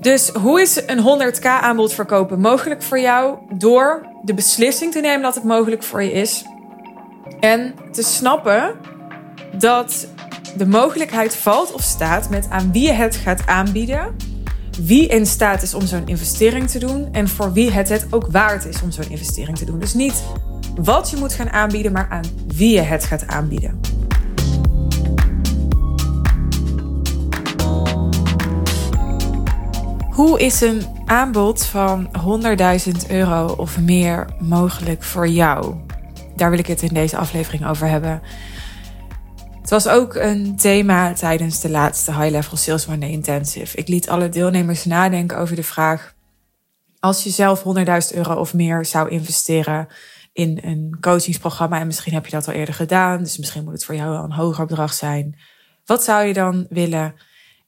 Dus hoe is een 100k aanbod verkopen mogelijk voor jou? Door de beslissing te nemen dat het mogelijk voor je is. En te snappen dat de mogelijkheid valt of staat met aan wie je het gaat aanbieden. Wie in staat is om zo'n investering te doen. En voor wie het het ook waard is om zo'n investering te doen. Dus niet wat je moet gaan aanbieden, maar aan wie je het gaat aanbieden. Hoe is een aanbod van 100.000 euro of meer mogelijk voor jou? Daar wil ik het in deze aflevering over hebben. Het was ook een thema tijdens de laatste High Level Sales Monday Intensive. Ik liet alle deelnemers nadenken over de vraag: als je zelf 100.000 euro of meer zou investeren in een coachingsprogramma, en misschien heb je dat al eerder gedaan, dus misschien moet het voor jou wel een hoger bedrag zijn. Wat zou je dan willen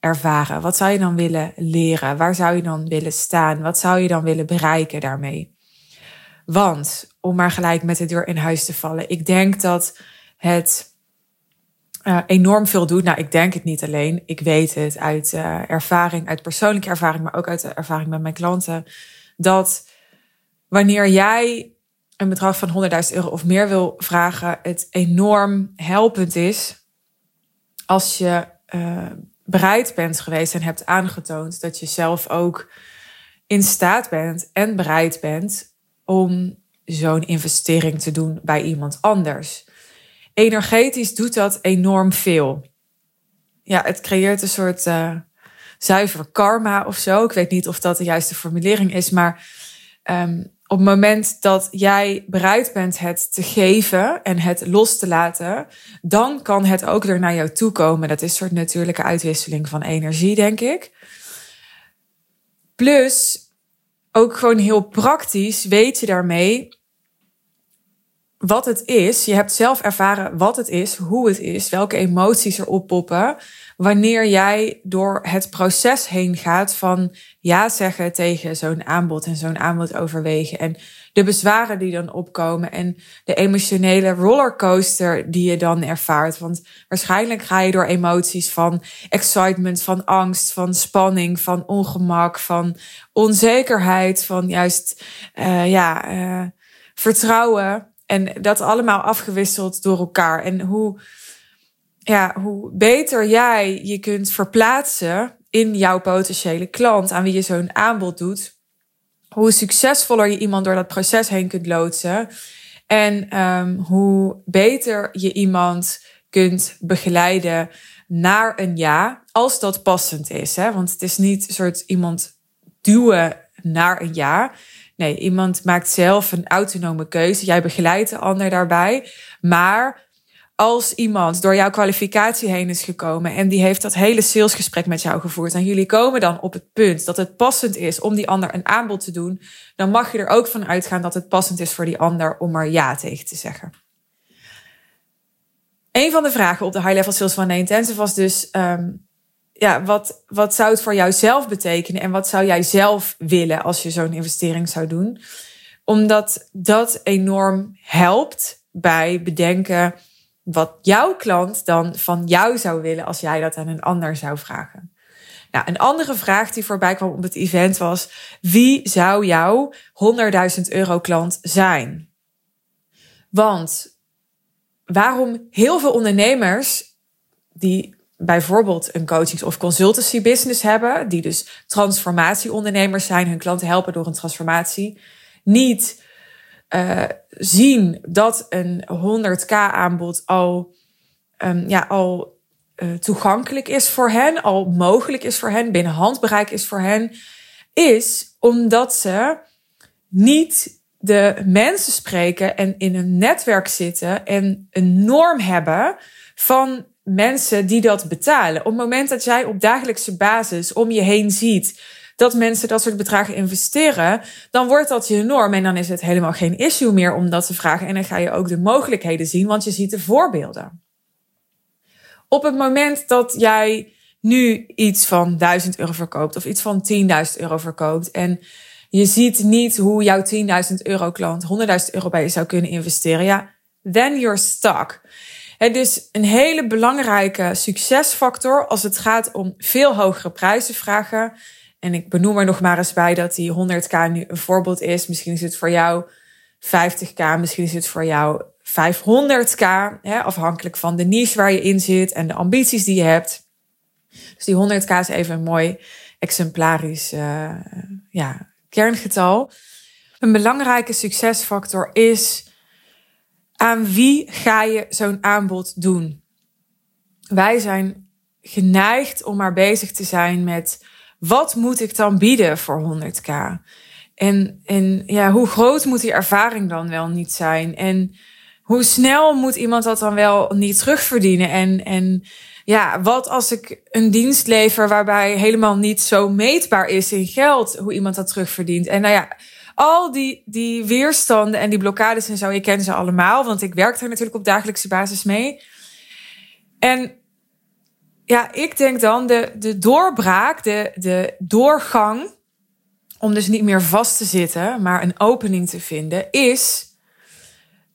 ervaren? Wat zou je dan willen leren? Waar zou je dan willen staan? Wat zou je dan willen bereiken daarmee? Want, om maar gelijk met de deur in huis te vallen, ik denk dat het uh, enorm veel doet. Nou, ik denk het niet alleen. Ik weet het uit uh, ervaring, uit persoonlijke ervaring, maar ook uit de ervaring met mijn klanten. Dat wanneer jij een bedrag van 100.000 euro of meer wil vragen, het enorm helpend is als je uh, bereid bent geweest en hebt aangetoond dat je zelf ook in staat bent en bereid bent om zo'n investering te doen bij iemand anders. Energetisch doet dat enorm veel. Ja, het creëert een soort uh, zuiver karma of zo. Ik weet niet of dat de juiste formulering is, maar um, op het moment dat jij bereid bent het te geven en het los te laten, dan kan het ook weer naar jou toe komen. Dat is een soort natuurlijke uitwisseling van energie, denk ik. Plus, ook gewoon heel praktisch weet je daarmee wat het is. Je hebt zelf ervaren wat het is, hoe het is, welke emoties er oppoppen. Wanneer jij door het proces heen gaat van ja zeggen tegen zo'n aanbod en zo'n aanbod overwegen. En de bezwaren die dan opkomen en de emotionele rollercoaster die je dan ervaart. Want waarschijnlijk ga je door emoties van excitement, van angst, van spanning, van ongemak, van onzekerheid, van juist uh, ja, uh, vertrouwen en dat allemaal afgewisseld door elkaar. En hoe, ja, hoe beter jij je kunt verplaatsen in jouw potentiële klant aan wie je zo'n aanbod doet, hoe succesvoller je iemand door dat proces heen kunt loodsen. En um, hoe beter je iemand kunt begeleiden naar een ja, als dat passend is. Hè? Want het is niet een soort iemand duwen naar een ja. Nee, iemand maakt zelf een autonome keuze. Jij begeleidt de ander daarbij. Maar als iemand door jouw kwalificatie heen is gekomen en die heeft dat hele salesgesprek met jou gevoerd en jullie komen dan op het punt dat het passend is om die ander een aanbod te doen, dan mag je er ook van uitgaan dat het passend is voor die ander om er ja tegen te zeggen. Een van de vragen op de High Level Sales van Intensive was dus um, ja, wat, wat zou het voor jou zelf betekenen en wat zou jij zelf willen als je zo'n investering zou doen? Omdat dat enorm helpt bij bedenken wat jouw klant dan van jou zou willen als jij dat aan een ander zou vragen. Nou, een andere vraag die voorbij kwam op het event was: wie zou jouw 100.000 euro klant zijn? Want waarom heel veel ondernemers die bijvoorbeeld een coachings- of consultancy business hebben, die dus transformatieondernemers zijn, hun klanten helpen door een transformatie, niet uh, zien dat een 100k aanbod al, um, ja, al uh, toegankelijk is voor hen, al mogelijk is voor hen, binnen handbereik is voor hen, is omdat ze niet de mensen spreken en in een netwerk zitten en een norm hebben van mensen die dat betalen. Op het moment dat jij op dagelijkse basis om je heen ziet dat mensen dat soort bedragen investeren, dan wordt dat je norm en dan is het helemaal geen issue meer om dat te vragen. En dan ga je ook de mogelijkheden zien, want je ziet de voorbeelden. Op het moment dat jij nu iets van 1000 euro verkoopt of iets van 10.000 euro verkoopt en je ziet niet hoe jouw 10.000 euro klant 100.000 euro bij je zou kunnen investeren, ja, then you're stuck. Het is een hele belangrijke succesfactor als het gaat om veel hogere prijzen vragen, En ik benoem er nog maar eens bij dat die 100k nu een voorbeeld is. Misschien is het voor jou 50k, misschien is het voor jou 500k, hè, afhankelijk van de niche waar je in zit en de ambities die je hebt. Dus die 100k is even een mooi exemplarisch uh, ja, kerngetal. Een belangrijke succesfactor is aan wie ga je zo'n aanbod doen? Wij zijn geneigd om maar bezig te zijn met wat moet ik dan bieden voor 100k? En, en ja, hoe groot moet die ervaring dan wel niet zijn? En hoe snel moet iemand dat dan wel niet terugverdienen? En, en ja, wat als ik een dienst lever waarbij helemaal niet zo meetbaar is in geld hoe iemand dat terugverdient? En nou ja, al die, die weerstanden en die blokkades en zo, ik ken ze allemaal, want ik werk er natuurlijk op dagelijkse basis mee. En ja, ik denk dan de, de doorbraak, de, de doorgang, om dus niet meer vast te zitten, maar een opening te vinden, is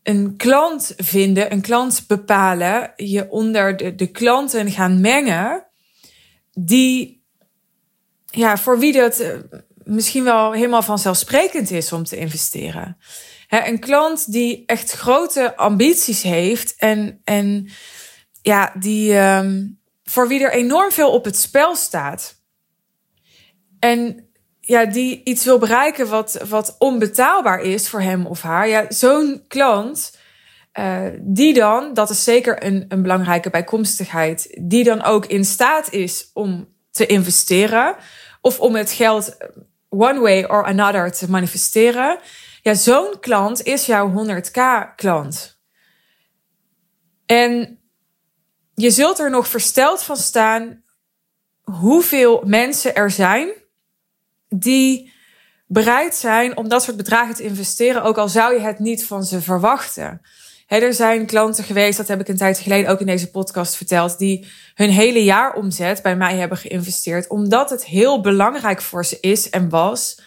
een klant vinden, een klant bepalen, je onder de, de klanten gaan mengen, die, ja, voor wie dat eh, misschien wel helemaal vanzelfsprekend is om te investeren. een klant die echt grote ambities heeft en, en ja, die, um, voor wie er enorm veel op het spel staat. En ja, die iets wil bereiken wat, wat onbetaalbaar is voor hem of haar. Ja, zo'n klant, uh, die dan, dat is zeker een, een belangrijke bijkomstigheid, die dan ook in staat is om te investeren of om het geld one way or another te manifesteren. Ja, zo'n klant is jouw 100k klant. En je zult er nog versteld van staan hoeveel mensen er zijn die bereid zijn om dat soort bedragen te investeren, ook al zou je het niet van ze verwachten. er zijn klanten geweest, dat heb ik een tijd geleden ook in deze podcast verteld, die hun hele jaar omzet bij mij hebben geïnvesteerd, omdat het heel belangrijk voor ze is en was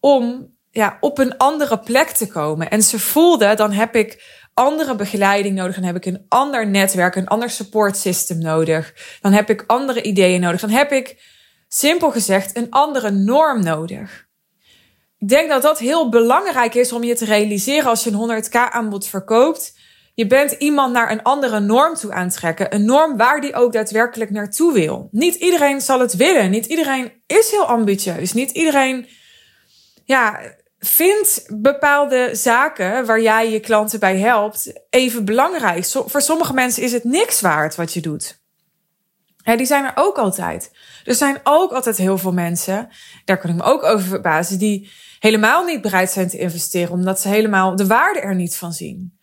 om ja, op een andere plek te komen. En ze voelden, dan heb ik andere begeleiding nodig. Dan heb ik een ander netwerk, een ander support system nodig. Dan heb ik andere ideeën nodig. Dan heb ik, simpel gezegd, een andere norm nodig. Ik denk dat dat heel belangrijk is om je te realiseren als je een 100k aanbod verkoopt. Je bent iemand naar een andere norm toe aantrekken. Een norm waar die ook daadwerkelijk naartoe wil. Niet iedereen zal het willen. Niet iedereen is heel ambitieus. Niet iedereen ja, Vind bepaalde zaken waar jij je klanten bij helpt even belangrijk. voor sommige mensen is het niks waard wat je doet. die zijn er ook altijd. Er zijn ook altijd heel veel mensen, daar kan ik me ook over verbazen, die helemaal niet bereid zijn te investeren, omdat ze helemaal de waarde er niet van zien.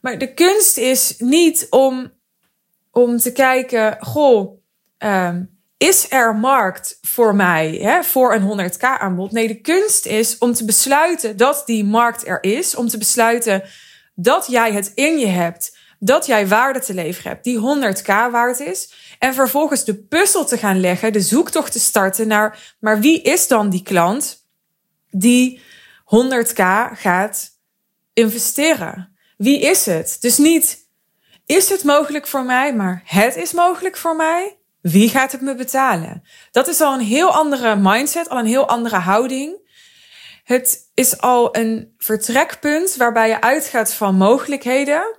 Maar de kunst is niet om, om te kijken, goh, um, is er markt voor mij hè, voor een 100k aanbod? Nee, de kunst is om te besluiten dat die markt er is. Om te besluiten dat jij het in je hebt. Dat jij waarde te leveren hebt die 100k waard is. En vervolgens de puzzel te gaan leggen, de zoektocht te starten naar, maar wie is dan die klant die 100k gaat investeren? Wie is het? Dus niet, is het mogelijk voor mij, maar het is mogelijk voor mij. Wie gaat het me betalen? Dat is al een heel andere mindset, al een heel andere houding. Het is al een vertrekpunt waarbij je uitgaat van mogelijkheden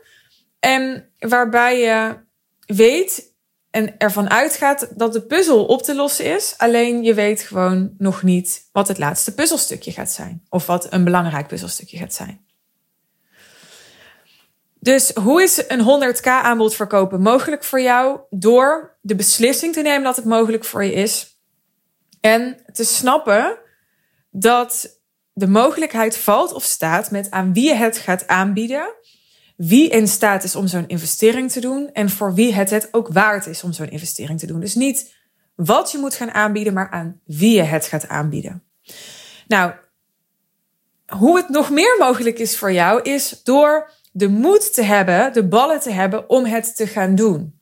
en waarbij je weet en ervan uitgaat dat de puzzel op te lossen is. Alleen je weet gewoon nog niet wat het laatste puzzelstukje gaat zijn of wat een belangrijk puzzelstukje gaat zijn. Dus hoe is een 100k aanbod verkopen mogelijk voor jou? Door de beslissing te nemen dat het mogelijk voor je is. En te snappen dat de mogelijkheid valt of staat met aan wie je het gaat aanbieden. Wie in staat is om zo'n investering te doen. En voor wie het het ook waard is om zo'n investering te doen. Dus niet wat je moet gaan aanbieden, maar aan wie je het gaat aanbieden. Nou, hoe het nog meer mogelijk is voor jou is door de moed te hebben, de ballen te hebben om het te gaan doen.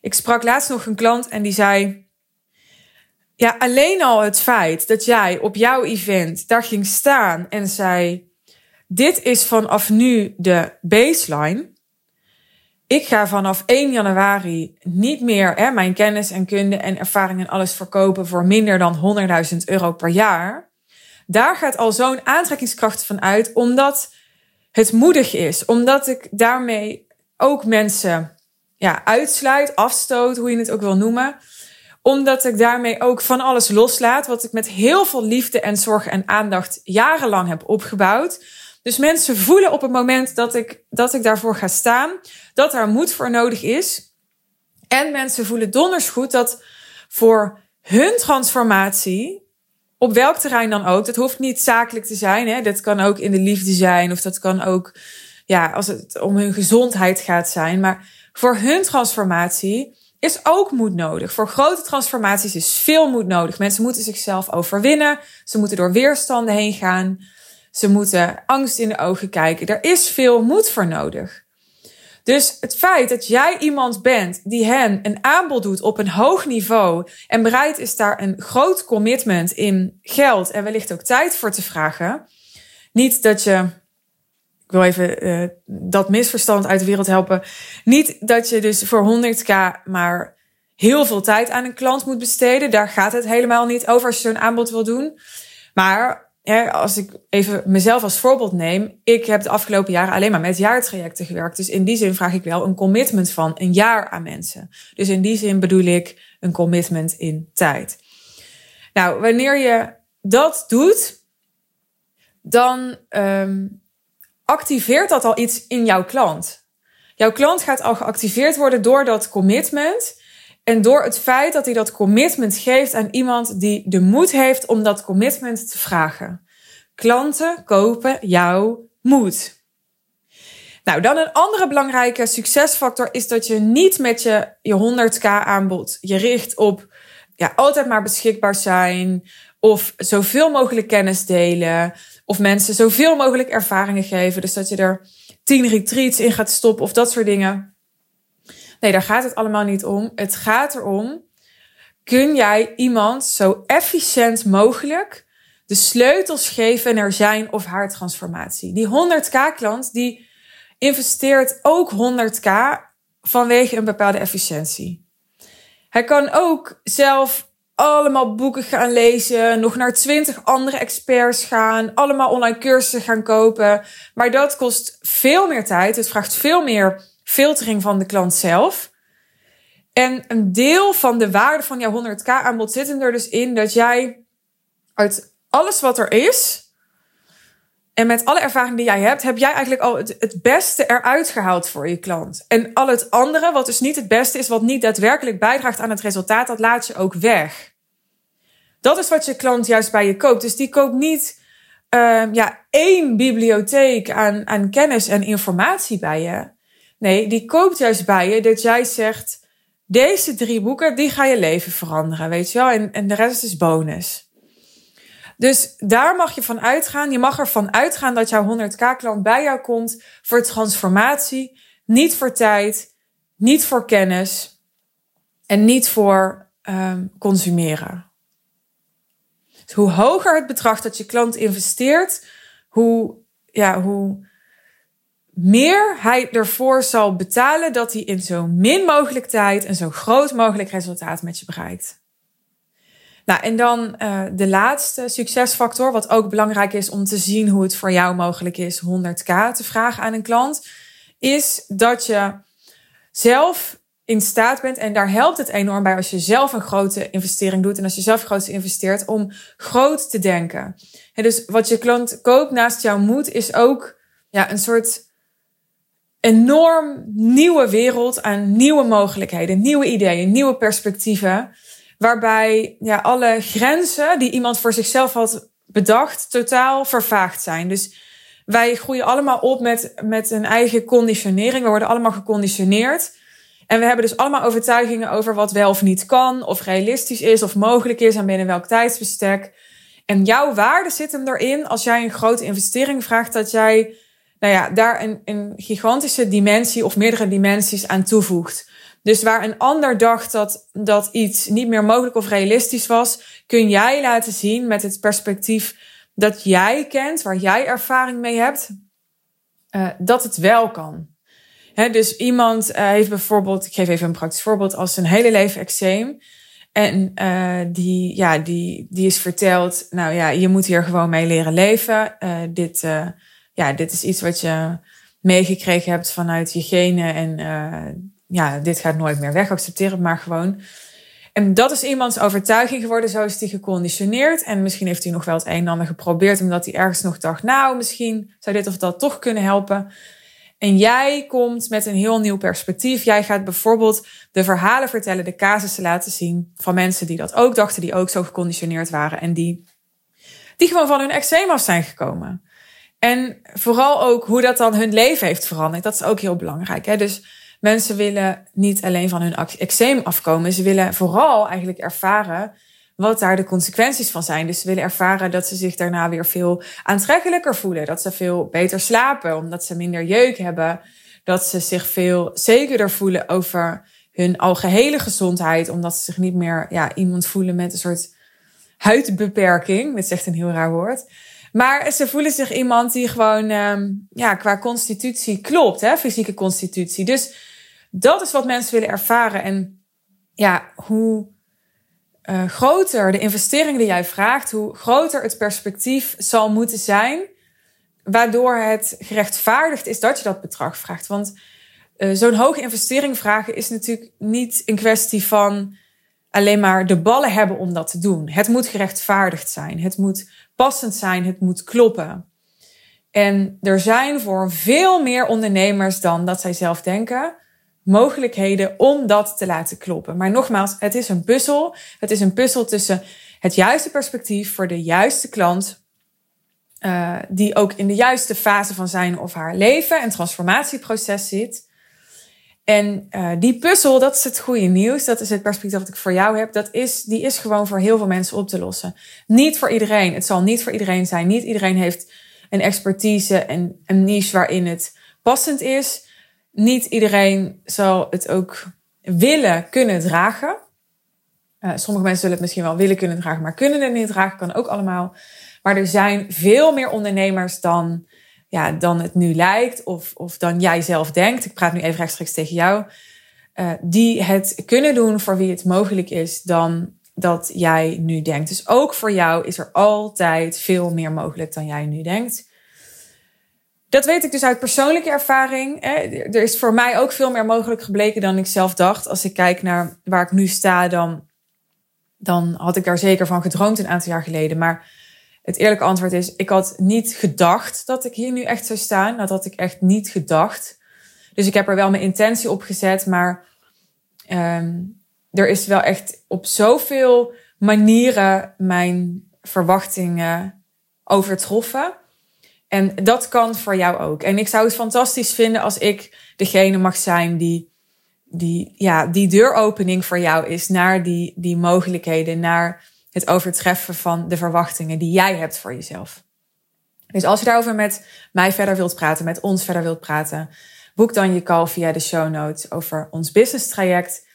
Ik sprak laatst nog een klant en die zei: Ja, alleen al het feit dat jij op jouw event daar ging staan en zei: Dit is vanaf nu de baseline. ik ga vanaf 1 januari niet meer hè, mijn kennis en kunde en ervaring en alles verkopen voor minder dan 100.000 euro per jaar. Daar gaat al zo'n aantrekkingskracht van uit, omdat het moedig is. Omdat ik daarmee ook mensen ja, uitsluit, afstoot, hoe je het ook wil noemen. Omdat ik daarmee ook van alles loslaat, wat ik met heel veel liefde en zorg en aandacht jarenlang heb opgebouwd. Dus mensen voelen op het moment dat ik, dat ik daarvoor ga staan, dat daar moed voor nodig is. En mensen voelen donders goed dat voor hun transformatie, op welk terrein dan ook, dat hoeft niet zakelijk te zijn. Hè? Dat kan ook in de liefde zijn, of dat kan ook ja, als het om hun gezondheid gaat zijn. Maar voor hun transformatie is ook moed nodig. Voor grote transformaties is veel moed nodig. Mensen moeten zichzelf overwinnen. Ze moeten door weerstanden heen gaan. Ze moeten angst in de ogen kijken. Er is veel moed voor nodig. Dus het feit dat jij iemand bent die hen een aanbod doet op een hoog niveau en bereid is daar een groot commitment in geld en wellicht ook tijd voor te vragen. Niet dat je, ik wil even uh, dat misverstand uit de wereld helpen. Niet dat je dus voor 100k maar heel veel tijd aan een klant moet besteden. Daar gaat het helemaal niet over als je zo'n aanbod wil doen. Maar als ik even mezelf als voorbeeld neem, ik heb de afgelopen jaren alleen maar met jaartrajecten gewerkt. Dus in die zin vraag ik wel een commitment van een jaar aan mensen. Dus in die zin bedoel ik een commitment in tijd. Nou, wanneer je dat doet, dan um, activeert dat al iets in jouw klant. Jouw klant gaat al geactiveerd worden door dat commitment. En door het feit dat hij dat commitment geeft aan iemand die de moed heeft om dat commitment te vragen. Klanten kopen jouw moed. Nou, dan een andere belangrijke succesfactor is dat je niet met je, je 100k aanbod je richt op ja, altijd maar beschikbaar zijn of zoveel mogelijk kennis delen of mensen zoveel mogelijk ervaringen geven. Dus dat je er 10 retreats in gaat stoppen of dat soort dingen. Nee, daar gaat het allemaal niet om. Het gaat erom, kun jij iemand zo efficiënt mogelijk de sleutels geven naar zijn of haar transformatie? Die 100k klant, die investeert ook 100k vanwege een bepaalde efficiëntie. Hij kan ook zelf allemaal boeken gaan lezen, nog naar 20 andere experts gaan, allemaal online cursussen gaan kopen. Maar dat kost veel meer tijd. Het vraagt veel meer filtering van de klant zelf. En een deel van de waarde van jouw 100k aanbod zit er dus in dat jij uit alles wat er is en met alle ervaring die jij hebt, heb jij eigenlijk al het, het beste eruit gehaald voor je klant. En al het andere, wat dus niet het beste is, wat niet daadwerkelijk bijdraagt aan het resultaat, dat laat je ook weg. Dat is wat je klant juist bij je koopt. Dus die koopt niet uh, ja, één bibliotheek aan, aan kennis en informatie bij je. Nee, die koopt juist bij je dat jij zegt: deze drie boeken, die gaan je leven veranderen, weet je wel? En, en de rest is bonus. Dus daar mag je van uitgaan. Je mag ervan uitgaan dat jouw 100k klant bij jou komt voor transformatie, niet voor tijd, niet voor kennis en niet voor um, consumeren. Dus hoe hoger het bedrag dat je klant investeert, hoe, ja, hoe meer hij ervoor zal betalen dat hij in zo min mogelijk tijd een zo groot mogelijk resultaat met je bereikt. Nou, en dan uh, de laatste succesfactor, wat ook belangrijk is om te zien hoe het voor jou mogelijk is 100k te vragen aan een klant, is dat je zelf in staat bent, en daar helpt het enorm bij als je zelf een grote investering doet en als je zelf groot investeert, om groot te denken. En dus wat je klant koopt naast jouw moed is ook ja, een soort enorm nieuwe wereld aan nieuwe mogelijkheden, nieuwe ideeën, nieuwe perspectieven. Waarbij ja, alle grenzen die iemand voor zichzelf had bedacht, totaal vervaagd zijn. Dus wij groeien allemaal op met, met een eigen conditionering. We worden allemaal geconditioneerd. En we hebben dus allemaal overtuigingen over wat wel of niet kan, of realistisch is, of mogelijk is en binnen welk tijdsbestek. En jouw waarde zit hem erin als jij een grote investering vraagt, dat jij nou ja, daar een, een gigantische dimensie of meerdere dimensies aan toevoegt. Dus waar een ander dacht dat, dat iets niet meer mogelijk of realistisch was, kun jij laten zien met het perspectief dat jij kent, waar jij ervaring mee hebt, uh, dat het wel kan. dus iemand uh, heeft bijvoorbeeld, ik geef even een praktisch voorbeeld, als een hele leven eczeem. En uh, die, ja, die, die is verteld, nou ja, je moet hier gewoon mee leren leven. Dit, ja, dit is iets wat je meegekregen hebt vanuit je genen. En ja, dit gaat nooit meer weg. Accepteer het maar gewoon. En dat is iemands overtuiging geworden. Zo is hij geconditioneerd. En misschien heeft hij nog wel het een en ander geprobeerd. Omdat hij ergens nog dacht, nou, misschien zou dit of dat toch kunnen helpen. En jij komt met een heel nieuw perspectief. Jij gaat bijvoorbeeld de verhalen vertellen, de casussen laten zien van mensen die dat ook dachten, die ook zo geconditioneerd waren en die, die gewoon van hun eczeem af zijn gekomen. En vooral ook hoe dat dan hun leven heeft veranderd. Dat is ook heel belangrijk. Hè? Dus mensen willen niet alleen van hun eczeem afkomen. Ze willen vooral eigenlijk ervaren wat daar de consequenties van zijn. Dus ze willen ervaren dat ze zich daarna weer veel aantrekkelijker voelen. Dat ze veel beter slapen, omdat ze minder jeuk hebben. Dat ze zich veel zekerder voelen over hun algehele gezondheid, omdat ze zich niet meer ja, iemand voelen met een soort huidbeperking. Dat is echt een heel raar woord. Maar ze voelen zich iemand die gewoon um, ja, qua constitutie klopt, hè, fysieke constitutie. Dus dat is wat mensen willen ervaren. En ja, hoe uh, groter de investering die jij vraagt, hoe groter het perspectief zal moeten zijn, waardoor het gerechtvaardigd is dat je dat bedrag vraagt. Want uh, zo'n hoge investering vragen is natuurlijk niet een kwestie van alleen maar de ballen hebben om dat te doen. Het moet gerechtvaardigd zijn, het moet passend zijn, het moet kloppen. En er zijn voor veel meer ondernemers dan dat zij zelf denken mogelijkheden om dat te laten kloppen. Maar nogmaals, het is een puzzel. Het is een puzzel tussen het juiste perspectief voor de juiste klant. Uh, die ook in de juiste fase van zijn of haar leven en transformatieproces zit. En uh, die puzzel, dat is het goede nieuws. Dat is het perspectief dat ik voor jou heb. Dat is, die is gewoon voor heel veel mensen op te lossen. Niet voor iedereen. Het zal niet voor iedereen zijn. Niet iedereen heeft een expertise en een niche waarin het passend is niet iedereen zal het ook willen kunnen dragen. Uh, sommige mensen zullen het misschien wel willen kunnen dragen, maar kunnen het niet dragen, kan ook allemaal. Maar er zijn veel meer ondernemers dan, ja, dan het nu lijkt of, of dan jij zelf denkt. Ik praat nu even rechtstreeks tegen jou. Uh, die het kunnen doen voor wie het mogelijk is dan dat jij nu denkt. Dus ook voor jou is er altijd veel meer mogelijk dan jij nu denkt. Dat weet ik dus uit persoonlijke ervaring. Er is voor mij ook veel meer mogelijk gebleken dan ik zelf dacht. Als ik kijk naar waar ik nu sta, dan, dan had ik daar zeker van gedroomd een aantal jaar geleden. Maar het eerlijke antwoord is, ik had niet gedacht dat ik hier nu echt zou staan. Dat had ik echt niet gedacht. Dus ik heb er wel mijn intentie op gezet, maar um, er is wel echt op zoveel manieren mijn verwachtingen overtroffen. En dat kan voor jou ook. En ik zou het fantastisch vinden als ik degene mag zijn die, die, ja, die deuropening voor jou is naar die, die mogelijkheden, naar het overtreffen van de verwachtingen die jij hebt voor jezelf. Dus als je daarover met mij verder wilt praten, met ons verder wilt praten, boek dan je call via de show notes over ons business traject.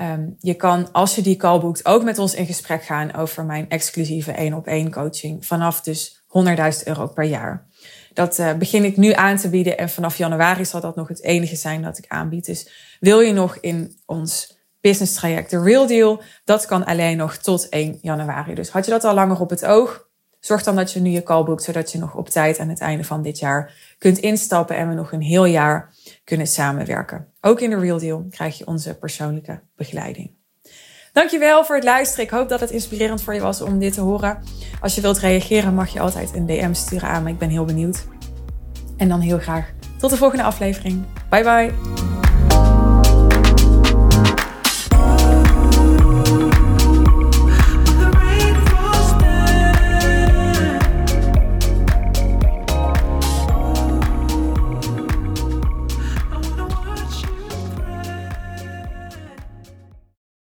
Um, je kan, als je die call boekt, ook met ons in gesprek gaan over mijn exclusieve één op één coaching vanaf dus 100.000 euro per jaar. Dat uh, begin ik nu aan te bieden en vanaf januari zal dat nog het enige zijn dat ik aanbied. Dus wil je nog in ons business traject, de Real Deal, dat kan alleen nog tot 1 januari. Dus had je dat al langer op het oog? Zorg dan dat je nu je call boekt, zodat je nog op tijd aan het einde van dit jaar kunt instappen en we nog een heel jaar kunnen samenwerken. Ook in de Real Deal krijg je onze persoonlijke begeleiding. Dankjewel voor het luisteren. Ik hoop dat het inspirerend voor je was om dit te horen. Als je wilt reageren mag je altijd een DM sturen aan me. Ik ben heel benieuwd. En dan heel graag tot de volgende aflevering. Bye bye.